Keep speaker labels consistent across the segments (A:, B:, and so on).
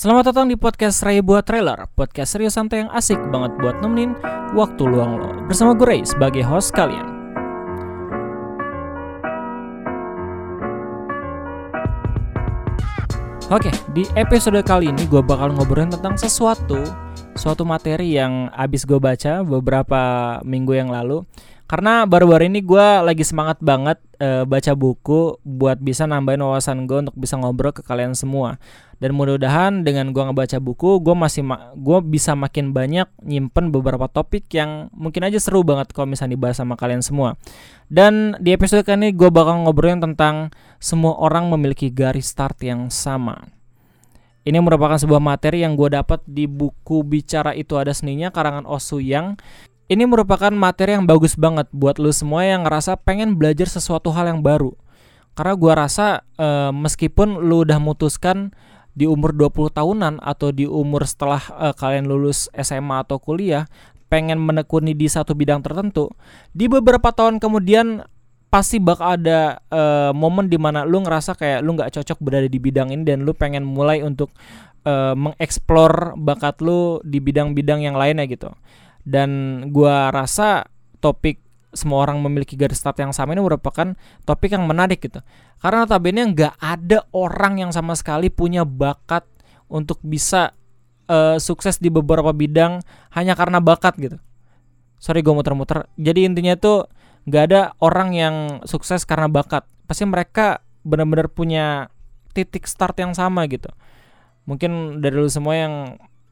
A: Selamat datang di podcast Ray Buat Trailer Podcast serius santai yang asik banget buat nemenin waktu luang lo. Bersama gue Ray sebagai host kalian. Oke, di episode kali ini gue bakal ngobrolin tentang sesuatu Suatu materi yang abis gue baca beberapa minggu yang lalu karena baru-baru ini gue lagi semangat banget uh, baca buku buat bisa nambahin wawasan gue untuk bisa ngobrol ke kalian semua. Dan mudah-mudahan dengan gue ngebaca buku, gue masih ma gue bisa makin banyak nyimpen beberapa topik yang mungkin aja seru banget kalau misalnya dibahas sama kalian semua. Dan di episode kali ini gue bakal ngobrolin tentang semua orang memiliki garis start yang sama. Ini merupakan sebuah materi yang gue dapat di buku Bicara Itu Ada Seninya karangan Osu Yang ini merupakan materi yang bagus banget buat lu semua yang ngerasa pengen belajar sesuatu hal yang baru. Karena gua rasa e, meskipun lu udah mutuskan di umur 20 tahunan atau di umur setelah e, kalian lulus SMA atau kuliah pengen menekuni di satu bidang tertentu, di beberapa tahun kemudian pasti bakal ada e, momen di mana lu ngerasa kayak lu nggak cocok berada di bidang ini dan lu pengen mulai untuk e, mengeksplor bakat lu di bidang-bidang yang lainnya gitu dan gua rasa topik semua orang memiliki garis start yang sama ini merupakan topik yang menarik gitu. Karena notabene nggak ada orang yang sama sekali punya bakat untuk bisa uh, sukses di beberapa bidang hanya karena bakat gitu. Sorry gue muter-muter. Jadi intinya tuh nggak ada orang yang sukses karena bakat. Pasti mereka benar-benar punya titik start yang sama gitu. Mungkin dari lu semua yang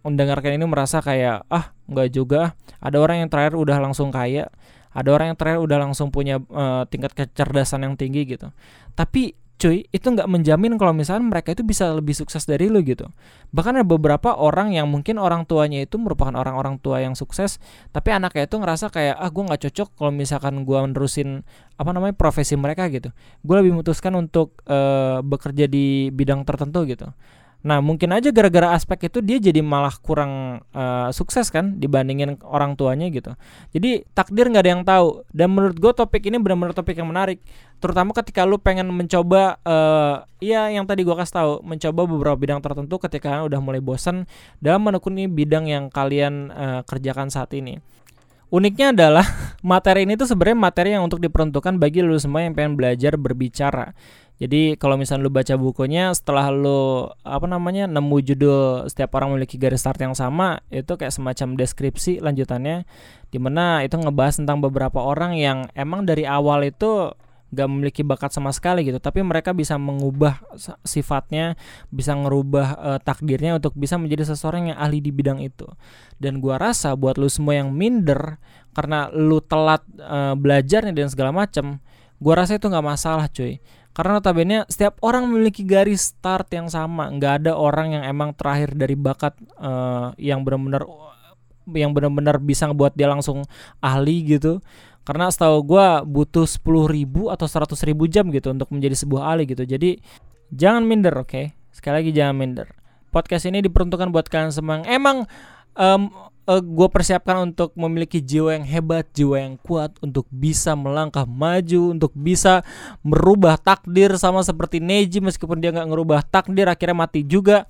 A: mendengarkan ini merasa kayak ah nggak juga ada orang yang terakhir udah langsung kaya ada orang yang terakhir udah langsung punya uh, tingkat kecerdasan yang tinggi gitu. Tapi cuy itu nggak menjamin kalau misalnya mereka itu bisa lebih sukses dari lu gitu. Bahkan ada beberapa orang yang mungkin orang tuanya itu merupakan orang-orang tua yang sukses tapi anaknya itu ngerasa kayak ah gue nggak cocok kalau misalkan gue menerusin apa namanya profesi mereka gitu. Gue lebih memutuskan untuk uh, bekerja di bidang tertentu gitu Nah mungkin aja gara-gara aspek itu dia jadi malah kurang uh, sukses kan dibandingin orang tuanya gitu. Jadi takdir nggak ada yang tahu. Dan menurut gue topik ini benar-benar topik yang menarik. Terutama ketika lu pengen mencoba, uh, ya yang tadi gue kasih tahu, mencoba beberapa bidang tertentu ketika udah mulai bosan dalam menekuni bidang yang kalian uh, kerjakan saat ini. Uniknya adalah materi ini tuh sebenarnya materi yang untuk diperuntukkan bagi lu semua yang pengen belajar berbicara. Jadi kalau misalnya lu baca bukunya setelah lu apa namanya nemu judul setiap orang memiliki garis start yang sama itu kayak semacam deskripsi lanjutannya di mana itu ngebahas tentang beberapa orang yang emang dari awal itu gak memiliki bakat sama sekali gitu. Tapi mereka bisa mengubah sifatnya bisa ngerubah uh, takdirnya untuk bisa menjadi seseorang yang ahli di bidang itu. Dan gua rasa buat lu semua yang minder karena lu telat uh, belajarnya dan segala macam gua rasa itu nggak masalah cuy karena notabene setiap orang memiliki garis start yang sama. Nggak ada orang yang emang terakhir dari bakat uh, yang benar-benar yang benar-benar bisa ngebuat dia langsung ahli gitu. Karena setahu gue butuh 10 ribu atau 100 ribu jam gitu untuk menjadi sebuah ahli gitu. Jadi jangan minder oke? Okay? sekali lagi jangan minder. Podcast ini diperuntukkan buat kalian semua emang um, uh, eh, gue persiapkan untuk memiliki jiwa yang hebat, jiwa yang kuat untuk bisa melangkah maju, untuk bisa merubah takdir sama seperti Neji meskipun dia nggak ngerubah takdir akhirnya mati juga.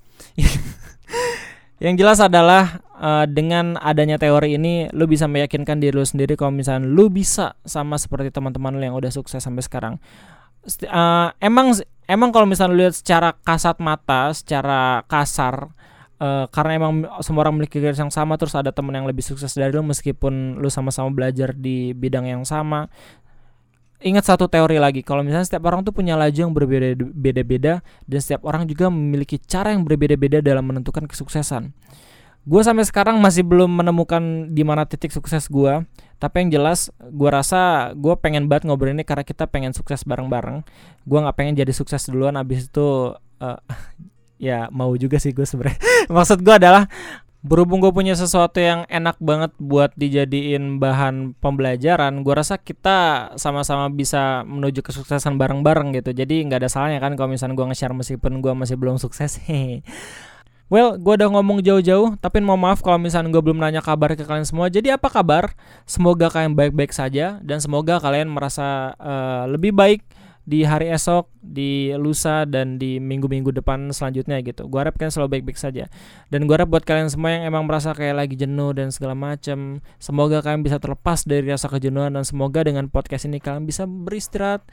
A: yang jelas adalah uh, dengan adanya teori ini lu bisa meyakinkan diri lu sendiri kalau misalnya lu bisa sama seperti teman-teman lu yang udah sukses sampai sekarang. Uh, emang emang kalau misalnya lu lihat secara kasat mata, secara kasar uh, karena emang semua orang memiliki garis yang sama terus ada teman yang lebih sukses dari lu meskipun lu sama-sama belajar di bidang yang sama. Ingat satu teori lagi kalau misalnya setiap orang tuh punya laju yang berbeda-beda dan setiap orang juga memiliki cara yang berbeda-beda dalam menentukan kesuksesan. Gue sampai sekarang masih belum menemukan di mana titik sukses gue tapi yang jelas gue rasa gue pengen banget ngobrol ini karena kita pengen sukses bareng-bareng. Gue nggak pengen jadi sukses duluan abis itu uh, ya mau juga sih gue sebenarnya maksud gue adalah berhubung gue punya sesuatu yang enak banget buat dijadiin bahan pembelajaran gue rasa kita sama-sama bisa menuju kesuksesan bareng-bareng gitu jadi nggak ada salahnya kan kalau misalnya gue nge-share meskipun gue masih belum sukses Well, gue udah ngomong jauh-jauh, tapi mau maaf kalau misalnya gue belum nanya kabar ke kalian semua. Jadi apa kabar? Semoga kalian baik-baik saja dan semoga kalian merasa uh, lebih baik di hari esok, di lusa dan di minggu-minggu depan selanjutnya gitu. Gue harap kalian selalu baik-baik saja. Dan gue harap buat kalian semua yang emang merasa kayak lagi jenuh dan segala macam, semoga kalian bisa terlepas dari rasa kejenuhan dan semoga dengan podcast ini kalian bisa beristirahat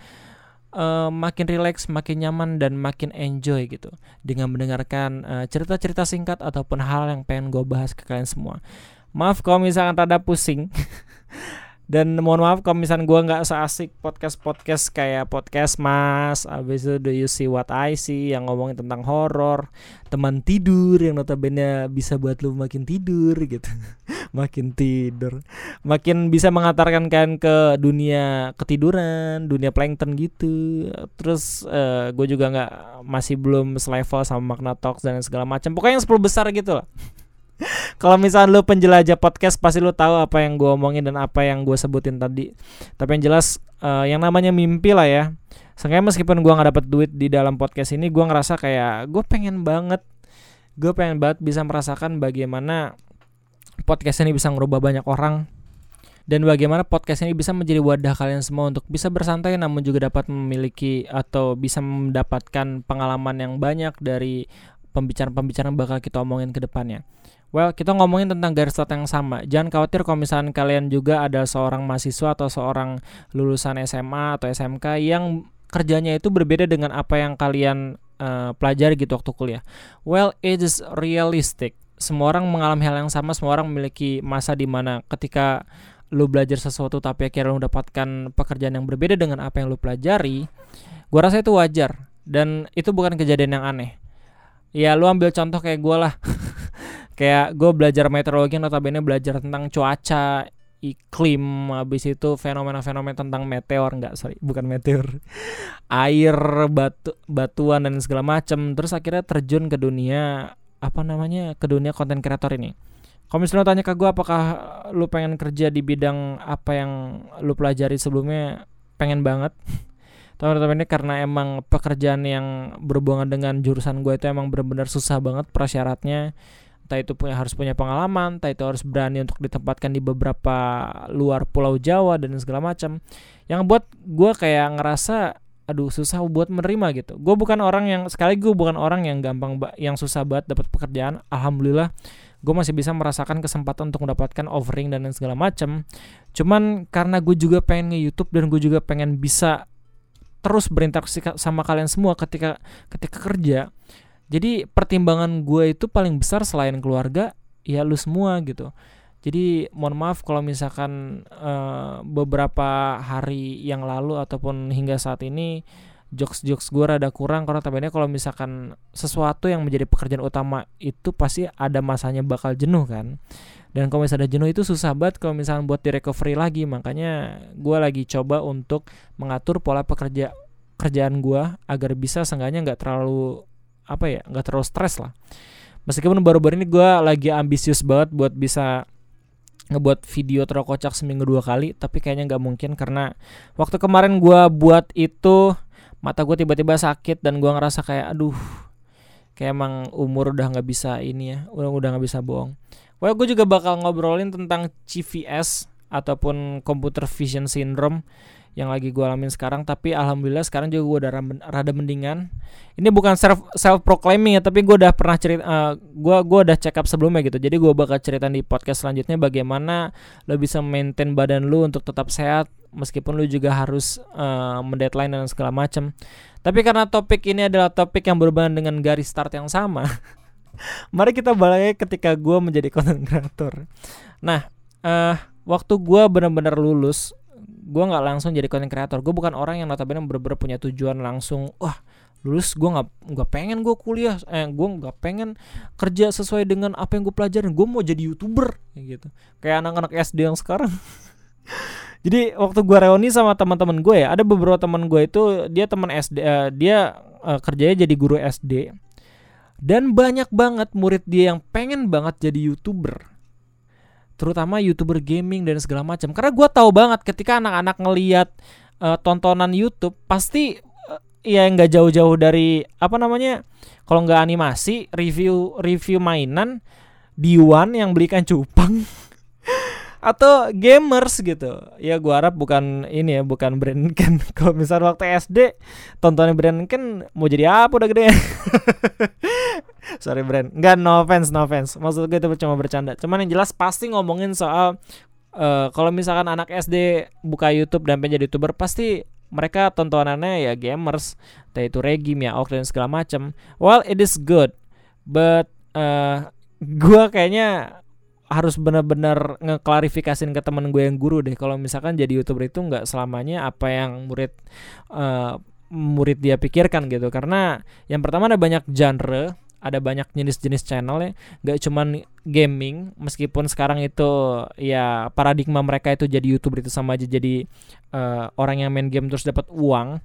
A: uh, makin rileks, makin nyaman dan makin enjoy gitu dengan mendengarkan cerita cerita-cerita singkat ataupun hal yang pengen gue bahas ke kalian semua. Maaf kalau misalkan rada pusing. Dan mohon maaf kalau misalnya gue nggak seasik podcast-podcast kayak podcast Mas, abis itu Do You See What I See yang ngomongin tentang horor, teman tidur yang notabene bisa buat lu makin tidur gitu, makin tidur, makin bisa mengantarkan kan ke dunia ketiduran, dunia plankton gitu. Terus uh, eh, gue juga nggak masih belum selevel sama Magna Talks dan segala macam. Pokoknya yang 10 besar gitu lah. Kalau misalnya lu penjelajah podcast pasti lu tahu apa yang gue omongin dan apa yang gue sebutin tadi. Tapi yang jelas uh, yang namanya mimpi lah ya. Seenggaknya meskipun gue nggak dapat duit di dalam podcast ini, gue ngerasa kayak gue pengen banget, gue pengen banget bisa merasakan bagaimana podcast ini bisa ngerubah banyak orang dan bagaimana podcast ini bisa menjadi wadah kalian semua untuk bisa bersantai namun juga dapat memiliki atau bisa mendapatkan pengalaman yang banyak dari pembicaraan-pembicaraan bakal kita omongin ke depannya. Well, kita ngomongin tentang garis start yang sama. Jangan khawatir kalau misalnya kalian juga ada seorang mahasiswa atau seorang lulusan SMA atau SMK yang kerjanya itu berbeda dengan apa yang kalian uh, pelajari gitu waktu kuliah. Well, it is realistic. Semua orang mengalami hal yang sama, semua orang memiliki masa di mana ketika lu belajar sesuatu tapi akhirnya lu mendapatkan pekerjaan yang berbeda dengan apa yang lu pelajari, gua rasa itu wajar dan itu bukan kejadian yang aneh. Ya lu ambil contoh kayak gue lah kayak gue belajar meteorologi notabene belajar tentang cuaca iklim habis itu fenomena-fenomena tentang meteor enggak sorry bukan meteor. Air batu batuan dan segala macam terus akhirnya terjun ke dunia apa namanya ke dunia konten kreator ini. Kalau misalnya tanya ke gue apakah lu pengen kerja di bidang apa yang lu pelajari sebelumnya pengen banget. Teman-teman ini karena emang pekerjaan yang berhubungan dengan jurusan gue itu emang benar-benar susah banget prasyaratnya entah itu punya harus punya pengalaman, entah itu harus berani untuk ditempatkan di beberapa luar pulau Jawa dan segala macam. Yang buat gue kayak ngerasa aduh susah buat menerima gitu. Gue bukan orang yang sekali gue bukan orang yang gampang yang susah banget dapat pekerjaan. Alhamdulillah gue masih bisa merasakan kesempatan untuk mendapatkan offering dan segala macam. Cuman karena gue juga pengen nge YouTube dan gue juga pengen bisa terus berinteraksi sama kalian semua ketika ketika kerja jadi pertimbangan gue itu paling besar selain keluarga ya lu semua gitu. Jadi mohon maaf kalau misalkan uh, beberapa hari yang lalu ataupun hingga saat ini jokes-jokes gue rada kurang karena tampaknya kalau misalkan sesuatu yang menjadi pekerjaan utama itu pasti ada masanya bakal jenuh kan. Dan kalau misalnya ada jenuh itu susah banget kalau misalkan buat di recovery lagi. Makanya gue lagi coba untuk mengatur pola pekerja kerjaan gue agar bisa seenggaknya nggak terlalu apa ya nggak terlalu stres lah. Meskipun baru-baru ini gue lagi ambisius banget buat bisa ngebuat video terkocak seminggu dua kali tapi kayaknya nggak mungkin karena waktu kemarin gue buat itu mata gue tiba-tiba sakit dan gue ngerasa kayak aduh kayak emang umur udah nggak bisa ini ya udah udah nggak bisa bohong. Well gue juga bakal ngobrolin tentang CVS ataupun computer vision syndrome yang lagi gue alamin sekarang tapi alhamdulillah sekarang juga gue udah rada mendingan. Ini bukan self self proclaiming ya tapi gue udah pernah cerita uh, gue gue udah check up sebelumnya gitu. Jadi gue bakal cerita di podcast selanjutnya bagaimana lo bisa maintain badan lo untuk tetap sehat meskipun lo juga harus uh, mendeadline dan segala macam tapi karena topik ini adalah topik yang berhubungan dengan garis start yang sama mari kita balik ketika gue menjadi content creator nah uh, waktu gue benar-benar lulus gue nggak langsung jadi content creator. Gue bukan orang yang notabene bener-bener punya tujuan langsung wah lulus. Gue nggak nggak pengen gue kuliah eh gue nggak pengen kerja sesuai dengan apa yang gue pelajarin. Gue mau jadi youtuber kayak gitu. Kayak anak-anak SD yang sekarang. Jadi waktu gue reuni sama teman-teman gue ya ada beberapa teman gue itu dia teman SD uh, eh, dia uh, kerjanya jadi guru SD dan banyak banget murid dia yang pengen banget jadi youtuber terutama youtuber gaming dan segala macam. Karena gue tahu banget ketika anak-anak ngeliat uh, tontonan YouTube pasti uh, ya nggak jauh-jauh dari apa namanya kalau nggak animasi review review mainan Diwan yang belikan cupang atau gamers gitu. Ya gua harap bukan ini ya bukan brand kan kalau misal waktu SD tontonan brand kan mau jadi apa udah gede sorry brand. Nggak no offense no offense. Maksud gue itu cuma bercanda. Cuman yang jelas pasti ngomongin soal uh, kalau misalkan anak SD buka YouTube dan pengen jadi youtuber pasti mereka tontonannya ya gamers, yaitu Regi, Mia Ok dan segala macam. Well, it is good, but uh, gua kayaknya harus benar-benar ngeklarifikasiin ke teman gue yang guru deh. Kalau misalkan jadi youtuber itu nggak selamanya apa yang murid uh, murid dia pikirkan gitu. Karena yang pertama ada banyak genre ada banyak jenis-jenis channel ya. Nggak cuman gaming meskipun sekarang itu ya paradigma mereka itu jadi youtuber itu sama aja jadi uh, orang yang main game terus dapat uang.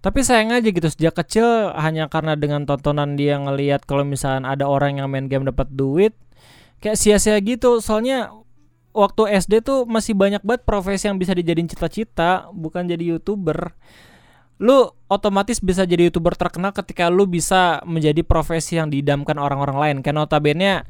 A: Tapi sayang aja gitu sejak kecil hanya karena dengan tontonan dia ngelihat kalau misalnya ada orang yang main game dapat duit kayak sia-sia gitu. Soalnya waktu SD tuh masih banyak banget profesi yang bisa dijadiin cita-cita bukan jadi youtuber lu otomatis bisa jadi youtuber terkenal ketika lu bisa menjadi profesi yang didamkan orang-orang lain. Kan notabene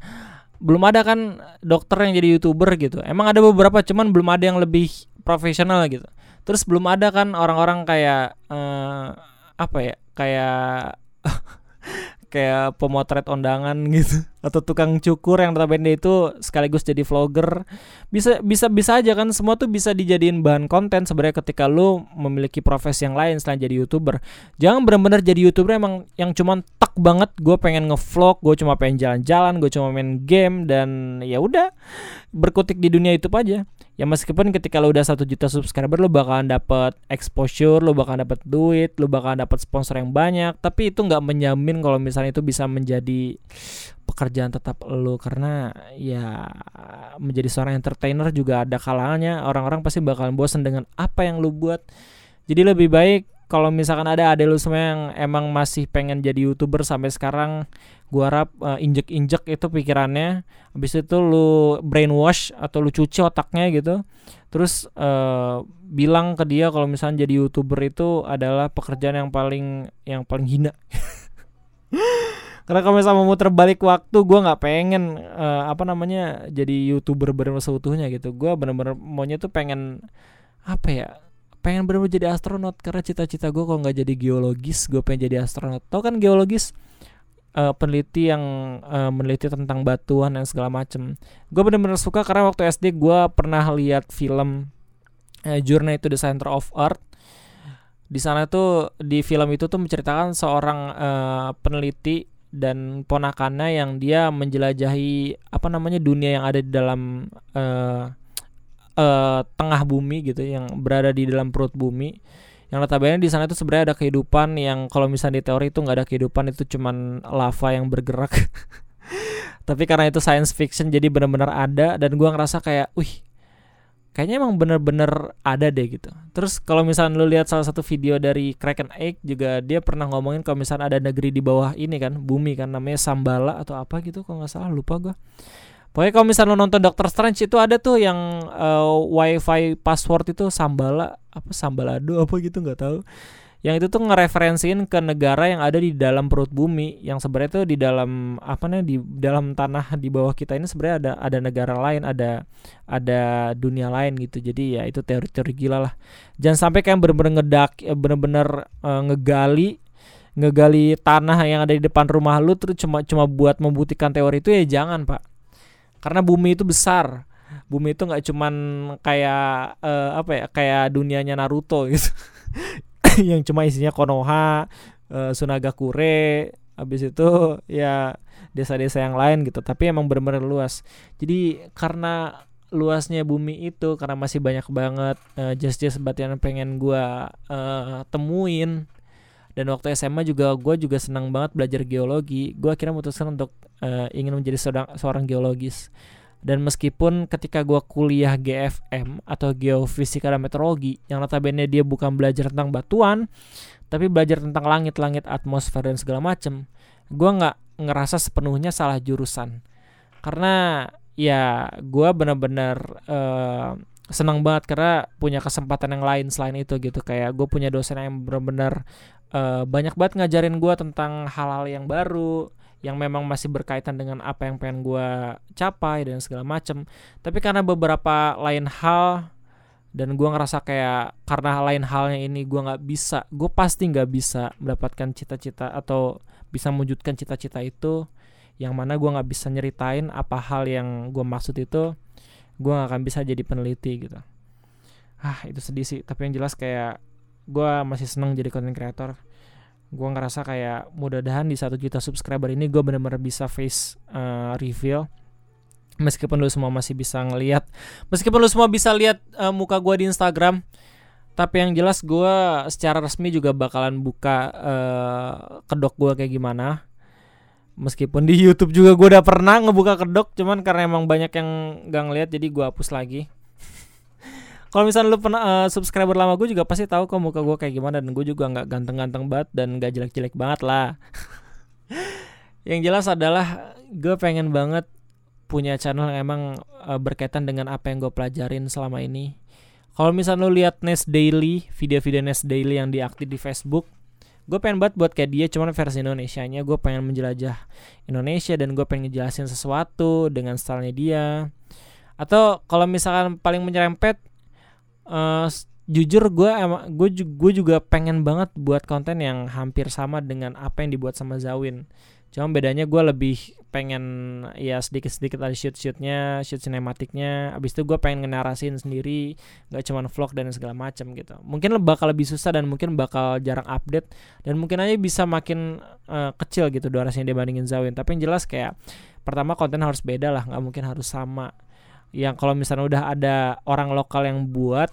A: belum ada kan dokter yang jadi youtuber gitu. Emang ada beberapa cuman belum ada yang lebih profesional gitu. Terus belum ada kan orang-orang kayak uh, apa ya kayak kayak pemotret undangan gitu atau tukang cukur yang notabene itu sekaligus jadi vlogger. Bisa bisa bisa aja kan semua tuh bisa dijadiin bahan konten sebenarnya ketika lu memiliki profesi yang lain selain jadi youtuber. Jangan benar-benar jadi youtuber emang yang cuman tak banget gue pengen ngevlog gue cuma pengen jalan-jalan gue cuma main game dan ya udah berkutik di dunia YouTube aja ya meskipun ketika lo udah satu juta subscriber lo bakalan dapat exposure lo bakalan dapat duit lo bakalan dapat sponsor yang banyak. Tapi itu nggak menjamin kalau misalnya itu bisa menjadi pekerjaan tetap lo. Karena ya menjadi seorang entertainer juga ada kalanya. Orang-orang pasti bakalan bosan dengan apa yang lo buat. Jadi lebih baik kalau misalkan ada ada lu semua yang emang masih pengen jadi youtuber sampai sekarang gua harap uh, injek-injek itu pikirannya. Habis itu lu brainwash atau lu cuci otaknya gitu. Terus uh, bilang ke dia kalau misalnya jadi youtuber itu adalah pekerjaan yang paling yang paling hina. Karena kalau misalnya mau terbalik waktu gue nggak pengen uh, apa namanya jadi youtuber benar seutuhnya gitu. Gue bener-bener maunya tuh pengen apa ya pengen bener-bener jadi astronot karena cita-cita gue kalau nggak jadi geologis gue pengen jadi astronot. Tau kan geologis uh, peneliti yang uh, meneliti tentang batuan dan segala macem. Gue bener-bener suka karena waktu SD gue pernah lihat film uh, Journey to the Center of Earth. Di sana tuh di film itu tuh menceritakan seorang uh, peneliti dan ponakannya yang dia menjelajahi apa namanya dunia yang ada di dalam uh, uh, tengah bumi gitu yang berada di dalam perut bumi yang notabene di sana itu sebenarnya ada kehidupan yang kalau misalnya di teori itu nggak ada kehidupan itu cuman lava yang bergerak tapi karena itu science fiction jadi benar-benar ada dan gua ngerasa kayak wih kayaknya emang bener-bener ada deh gitu. Terus kalau misalnya lu lihat salah satu video dari Kraken Egg juga dia pernah ngomongin kalau misalnya ada negeri di bawah ini kan bumi kan namanya Sambala atau apa gitu kalau nggak salah lupa gua. Pokoknya kalau misalnya lu nonton Doctor Strange itu ada tuh yang uh, wifi password itu Sambala apa Sambalado apa gitu nggak tahu. Yang itu tuh ngereferensiin ke negara yang ada di dalam perut bumi yang sebenarnya tuh di dalam apa nih di dalam tanah di bawah kita ini sebenarnya ada ada negara lain ada ada dunia lain gitu. Jadi ya itu teori-teori gila lah. Jangan sampai kayak bener-bener ngedak eh, bener-bener uh, ngegali ngegali tanah yang ada di depan rumah lu terus cuma cuma buat membuktikan teori itu ya jangan pak karena bumi itu besar bumi itu nggak cuman kayak uh, apa ya kayak dunianya Naruto gitu yang cuma isinya Konoha, uh, Sunagakure, habis itu ya desa-desa yang lain gitu. Tapi emang benar-benar luas. Jadi karena luasnya bumi itu karena masih banyak banget uh, just-just yang pengen gua uh, temuin dan waktu SMA juga gue juga senang banget belajar geologi gue akhirnya memutuskan untuk uh, ingin menjadi seorang seorang geologis. Dan meskipun ketika gue kuliah GFM atau geofisika dan meteorologi yang notabene dia bukan belajar tentang batuan tapi belajar tentang langit-langit atmosfer dan segala macem gue nggak ngerasa sepenuhnya salah jurusan. Karena ya gue bener-bener uh, senang banget karena punya kesempatan yang lain selain itu gitu. Kayak gue punya dosen yang bener-bener uh, banyak banget ngajarin gue tentang hal-hal yang baru yang memang masih berkaitan dengan apa yang pengen gue capai dan segala macem. Tapi karena beberapa lain hal dan gue ngerasa kayak karena lain halnya ini gue nggak bisa gue pasti nggak bisa mendapatkan cita-cita atau bisa mewujudkan cita-cita itu. Yang mana gue nggak bisa nyeritain apa hal yang gue maksud itu gue gak akan bisa jadi peneliti gitu. Ah itu sedih sih. Tapi yang jelas kayak gue masih seneng jadi content creator gue ngerasa kayak mudah-mudahan di satu juta subscriber ini gue bener-bener bisa face uh, reveal. Meskipun lu semua masih bisa ngelihat meskipun lu semua bisa lihat uh, muka gue di Instagram tapi yang jelas gue secara resmi juga bakalan buka uh, kedok gue kayak gimana. Meskipun di YouTube juga gue udah pernah ngebuka kedok cuman karena emang banyak yang gak ngeliat jadi gue hapus lagi kalau misalnya lu pernah uh, subscriber lama gue juga pasti tahu kok muka gue kayak gimana dan gue juga nggak ganteng-ganteng banget dan nggak jelek-jelek banget lah. yang jelas adalah gue pengen banget punya channel yang emang uh, berkaitan dengan apa yang gue pelajarin selama ini. Kalau misalnya lu lihat Nest Daily, video-video Nest Daily yang diaktif di Facebook, gue pengen banget buat kayak dia cuman versi Indonesia nya gue pengen menjelajah Indonesia dan gue pengen ngejelasin sesuatu dengan stylenya dia atau kalau misalkan paling menyerempet uh, jujur gue emang gue juga pengen banget buat konten yang hampir sama dengan apa yang dibuat sama Zawin. Cuma bedanya gue lebih pengen ya sedikit sedikit ada shoot shootnya shoot sinematiknya. Abis itu gue pengen ngenarasin sendiri gak cuman vlog dan segala macam gitu. Mungkin bakal lebih susah dan mungkin bakal jarang update dan mungkin aja bisa makin uh, kecil gitu durasinya dibandingin Zawin. Tapi yang jelas kayak pertama konten harus beda lah nggak mungkin harus sama yang kalau misalnya udah ada orang lokal yang buat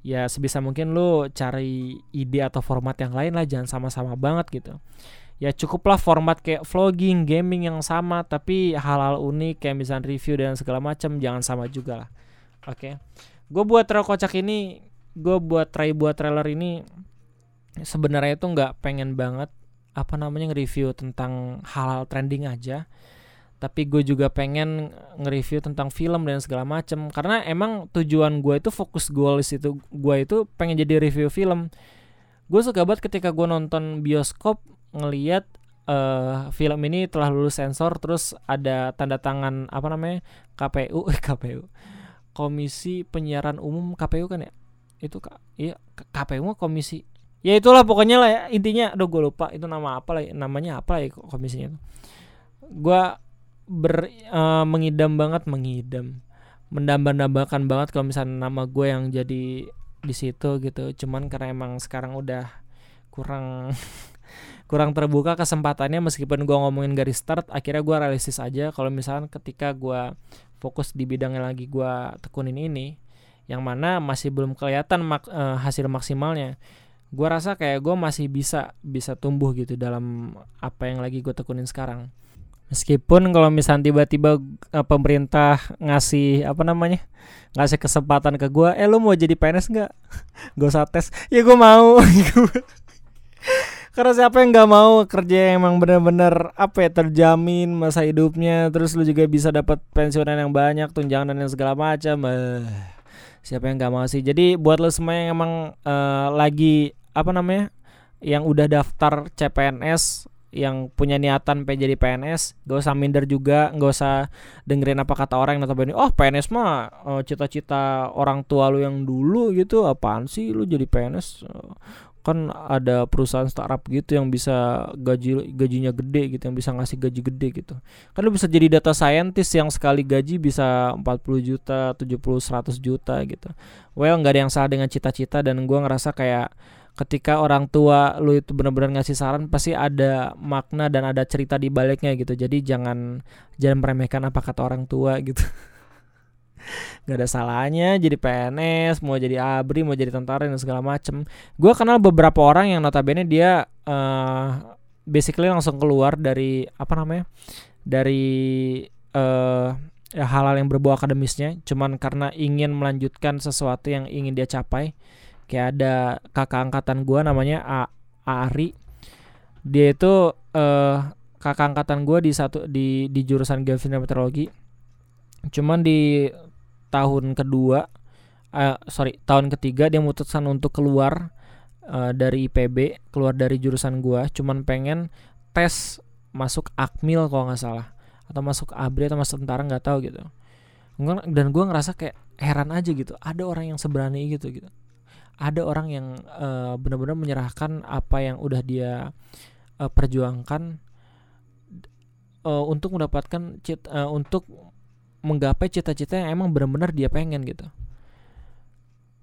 A: ya sebisa mungkin lu cari ide atau format yang lain lah jangan sama-sama banget gitu. Ya cukuplah format kayak vlogging gaming yang sama tapi hal-hal unik kayak misalnya review dan segala macam jangan sama juga lah. Oke. Okay. gue buat trailer kocak ini gue buat try buat trailer ini sebenarnya itu nggak pengen banget apa namanya nge-review tentang hal-hal trending aja tapi gue juga pengen nge-review tentang film dan segala macem. Karena emang tujuan gue itu fokus goals itu gue itu pengen jadi review film. Gue suka banget ketika gue nonton bioskop ngeliat uh, film ini telah lulus sensor terus ada tanda tangan apa namanya KPU eh KPU Komisi Penyiaran Umum KPU kan ya? Itu kak. Iya KPU mah komisi. Ya itulah pokoknya lah ya intinya. Aduh gue lupa itu nama apa lah namanya apa ya komisinya itu. Gue ber uh, mengidam banget mengidam. Mendambah-dambakan banget kalau misalnya nama gue yang jadi di situ gitu. Cuman karena emang sekarang udah kurang kurang terbuka kesempatannya meskipun gue ngomongin garis start akhirnya gue realistis aja kalau misalnya ketika gue fokus di bidang yang lagi gue tekunin ini yang mana masih belum kelihatan mak uh, hasil maksimalnya gue rasa kayak gue masih bisa bisa tumbuh gitu dalam apa yang lagi gue tekunin sekarang Meskipun kalau misalnya tiba-tiba uh, pemerintah ngasih apa namanya ngasih kesempatan ke gue, eh lu mau jadi PNS nggak? gue usah tes, ya gue mau. Karena siapa yang nggak mau kerja yang emang bener-bener apa ya terjamin masa hidupnya, terus lu juga bisa dapat pensiunan yang banyak, tunjangan dan segala macam. Uh, siapa yang nggak mau sih? Jadi buat lo semua yang emang uh, lagi apa namanya, yang udah daftar CPNS yang punya niatan pengen jadi PNS gak usah minder juga gak usah dengerin apa kata orang yang notabene oh PNS mah oh, cita-cita orang tua lu yang dulu gitu apaan sih lu jadi PNS kan ada perusahaan startup gitu yang bisa gaji gajinya gede gitu yang bisa ngasih gaji gede gitu. Kan lu bisa jadi data scientist yang sekali gaji bisa 40 juta 70 100 juta gitu. Well nggak ada yang salah dengan cita-cita dan gua ngerasa kayak ketika orang tua lu itu benar-benar ngasih saran pasti ada makna dan ada cerita di baliknya gitu. Jadi jangan jangan meremehkan apa kata orang tua gitu. Nggak ada salahnya jadi PNS mau jadi abri mau jadi tentara dan segala macem. Gue kenal beberapa orang yang notabene dia uh, basically langsung keluar dari apa namanya dari uh, hal-hal yang berbau akademisnya. Cuman karena ingin melanjutkan sesuatu yang ingin dia capai kayak ada kakak angkatan gue namanya A, Ari. Dia itu uh, kakak angkatan gue di satu di di jurusan geofisika meteorologi. Cuman di tahun kedua uh, sorry tahun ketiga dia memutuskan untuk keluar uh, dari IPB keluar dari jurusan gue cuman pengen tes masuk akmil kalau nggak salah atau masuk abri atau masuk tentara nggak tahu gitu. Dan gue ngerasa kayak heran aja gitu. Ada orang yang seberani gitu gitu ada orang yang uh, benar-benar menyerahkan apa yang udah dia uh, perjuangkan uh, untuk mendapatkan cita, uh, untuk menggapai cita-cita yang emang benar-benar dia pengen gitu.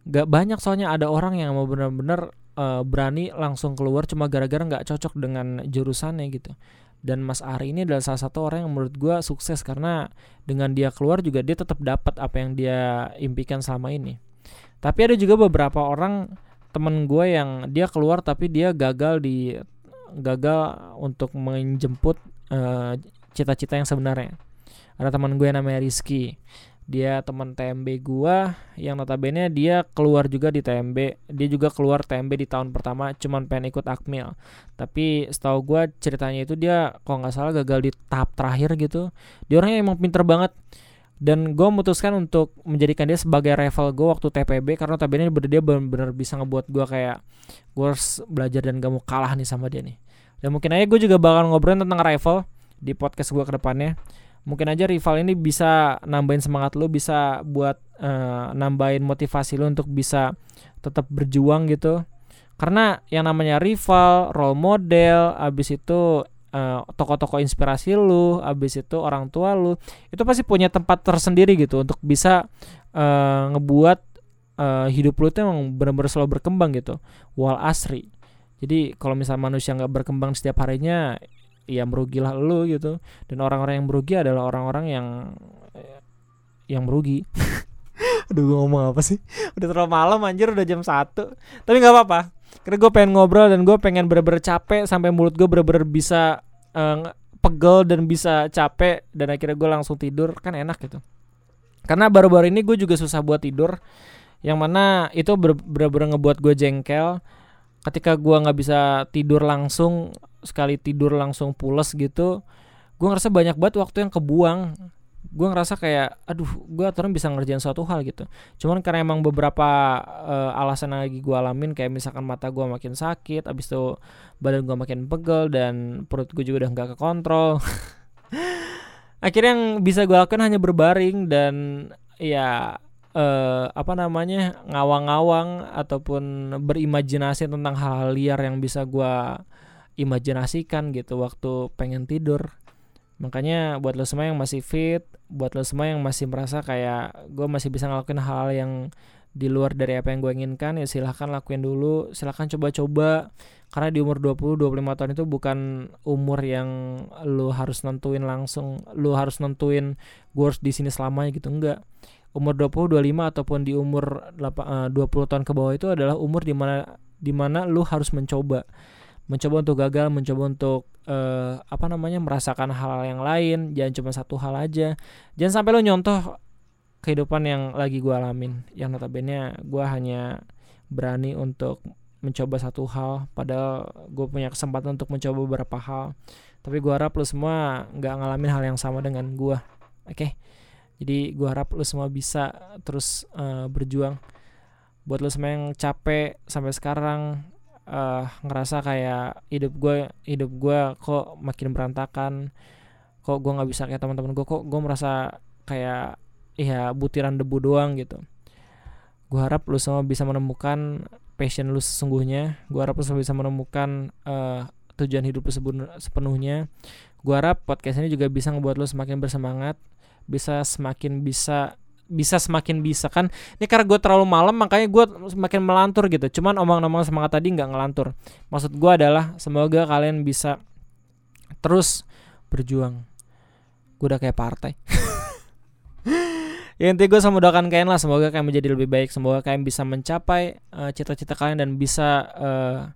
A: Gak banyak soalnya ada orang yang mau benar-benar uh, berani langsung keluar cuma gara-gara nggak cocok dengan jurusannya gitu. Dan Mas Ari ini adalah salah satu orang yang menurut gue sukses karena dengan dia keluar juga dia tetap dapat apa yang dia impikan selama ini tapi ada juga beberapa orang temen gue yang dia keluar tapi dia gagal di gagal untuk menjemput uh, cita-cita yang sebenarnya. Ada teman gue yang namanya Rizky. Dia teman TMB gua yang notabene dia keluar juga di TMB dia juga keluar TMB di tahun pertama cuman pengen ikut Akmil. Tapi setahu gua ceritanya itu dia kalau nggak salah gagal di tahap terakhir gitu. Dia orangnya emang pinter banget dan gue memutuskan untuk menjadikan dia sebagai rival gue waktu TPB karena notabene dia benar-benar bisa ngebuat gue kayak gue harus belajar dan gak mau kalah nih sama dia nih. Dan mungkin aja gue juga bakal ngobrolin tentang rival di podcast gue ke depannya. Mungkin aja rival ini bisa nambahin semangat lo bisa buat uh, nambahin motivasi lo untuk bisa tetap berjuang gitu. Karena yang namanya rival role model abis itu uh, toko-toko inspirasi lu abis itu orang tua lu itu pasti punya tempat tersendiri gitu untuk bisa uh, ngebuat uh, hidup lu itu emang benar-benar selalu berkembang gitu wal asri. Jadi kalau misalnya manusia nggak berkembang setiap harinya ya merugilah lu gitu. Dan orang-orang yang merugi adalah orang-orang yang yang merugi. Aduh gue ngomong apa sih? Udah terlalu malam anjir udah jam 1 Tapi gak apa-apa. Karena gue pengen ngobrol dan gue pengen bener-bener capek Sampai mulut gue bener-bener bisa uh, Pegel dan bisa capek Dan akhirnya gue langsung tidur Kan enak gitu. Karena baru-baru ini gue juga susah buat tidur. Yang mana itu bener-bener ngebuat gue jengkel. Ketika gue gak bisa tidur langsung sekali tidur langsung pules gitu gue ngerasa banyak banget waktu yang kebuang gue ngerasa kayak aduh gue terus bisa ngerjain suatu hal gitu. Cuman karena emang beberapa uh, alasan lagi gue alamin kayak misalkan mata gue makin sakit abis itu badan gue makin pegel dan perut gue juga udah nggak kekontrol. Akhirnya yang bisa gue lakukan hanya berbaring dan ya uh, apa namanya ngawang-ngawang ataupun berimajinasi tentang hal-hal liar yang bisa gue imajinasikan gitu waktu pengen tidur makanya buat lo semua yang masih fit buat lo semua yang masih merasa kayak gue masih bisa ngelakuin hal yang di luar dari apa yang gue inginkan ya silahkan lakuin dulu. Silahkan coba-coba. Karena di umur 20-25 tahun itu bukan umur yang lo harus nentuin langsung lo harus nentuin gue harus di sini selamanya gitu enggak. Umur 20 25 ataupun di umur 8, 20 eh, tahun ke bawah itu adalah umur di mana di mana lo harus mencoba mencoba untuk gagal, mencoba untuk uh, apa namanya merasakan hal, hal yang lain, jangan cuma satu hal aja. Jangan sampai lo nyontoh kehidupan yang lagi gue alamin, yang notabene gue hanya berani untuk mencoba satu hal, padahal gue punya kesempatan untuk mencoba beberapa hal. Tapi gue harap lo semua nggak ngalamin hal yang sama dengan gue, oke? Okay? Jadi gue harap lo semua bisa terus uh, berjuang. Buat lo semua yang capek sampai sekarang, uh, ngerasa kayak hidup gue hidup gue kok makin berantakan kok gue nggak bisa kayak teman-teman gue kok gue merasa kayak ya butiran debu doang gitu. Gue harap lu semua bisa menemukan passion lu sesungguhnya gue harap lu semua bisa menemukan uh, tujuan hidup lu sepenuhnya. Gue harap podcast ini juga bisa ngebuat lu semakin bersemangat bisa semakin bisa bisa semakin bisa kan? Ini karena gue terlalu malam makanya gue semakin melantur gitu. Cuman omong-omong semangat tadi nggak ngelantur. Maksud gue adalah semoga kalian bisa terus berjuang. Gue udah kayak partai. Ya intinya gue sama doakan kalian lah semoga kalian menjadi lebih baik semoga kalian bisa mencapai uh, cita-cita kalian dan bisa uh,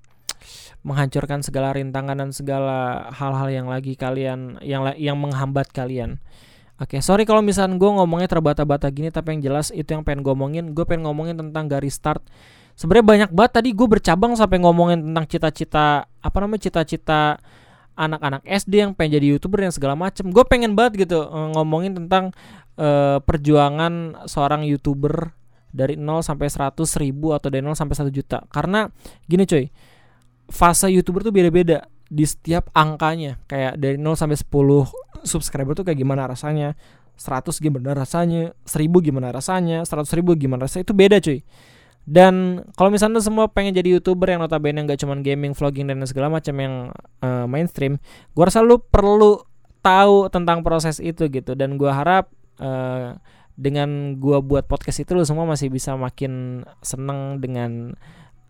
A: menghancurkan segala rintangan dan segala hal-hal yang lagi kalian yang yang menghambat kalian Oke, okay, sorry kalau misalnya gue ngomongnya terbata-bata gini, tapi yang jelas itu yang pengen gue omongin. Gue pengen ngomongin tentang garis start. Sebenarnya banyak banget tadi gue bercabang sampai ngomongin tentang cita-cita apa namanya cita-cita anak-anak SD yang pengen jadi youtuber yang segala macem. Gue pengen banget gitu eh, ngomongin tentang uh, perjuangan seorang youtuber dari 0 sampai 100 ribu atau dari 0 sampai 1 juta. Karena gini coy, fase youtuber tuh beda-beda di setiap angkanya. Kayak dari 0 sampai 10 subscriber tuh kayak gimana rasanya? 100 gimana rasanya? 1000 gimana rasanya? 100 ribu gimana rasanya? Itu beda cuy. Dan kalau misalnya semua pengen jadi youtuber yang notabene nggak cuman gaming, vlogging dan segala macam yang uh, mainstream, gua rasa lu perlu tahu tentang proses itu gitu. Dan gua harap uh, dengan gua buat podcast itu lu semua masih bisa makin seneng dengan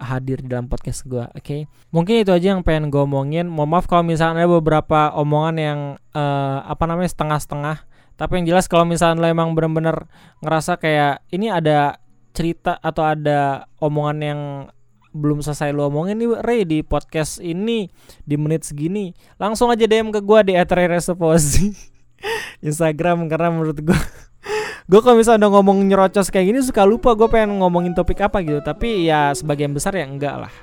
A: hadir di dalam podcast gua, oke? Okay? Mungkin itu aja yang pengen gue omongin. Mohon maaf kalau misalnya ada beberapa omongan yang uh, apa namanya setengah-setengah. Tapi yang jelas kalau misalnya lo emang bener-bener ngerasa kayak ini ada cerita atau ada omongan yang belum selesai lo omongin nih Ray di podcast ini di menit segini langsung aja DM ke gue di @reresuposi Instagram karena menurut gue gue kalau misalnya udah ngomong nyerocos kayak gini suka lupa gue pengen ngomongin topik apa gitu tapi ya sebagian besar ya enggak lah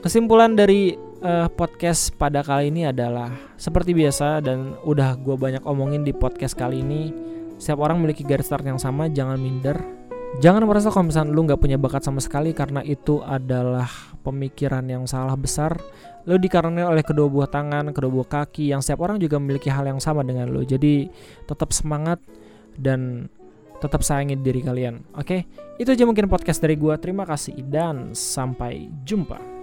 A: kesimpulan dari uh, podcast pada kali ini adalah seperti biasa dan udah gue banyak omongin di podcast kali ini setiap orang memiliki garis start yang sama jangan minder Jangan merasa kalau misalnya lu nggak punya bakat sama sekali karena itu adalah pemikiran yang salah besar. Lu dikarenai oleh kedua buah tangan, kedua buah kaki yang setiap orang juga memiliki hal yang sama dengan lu. Jadi tetap semangat dan tetap sayangi diri kalian. Oke, itu aja mungkin podcast dari gua. Terima kasih dan sampai jumpa.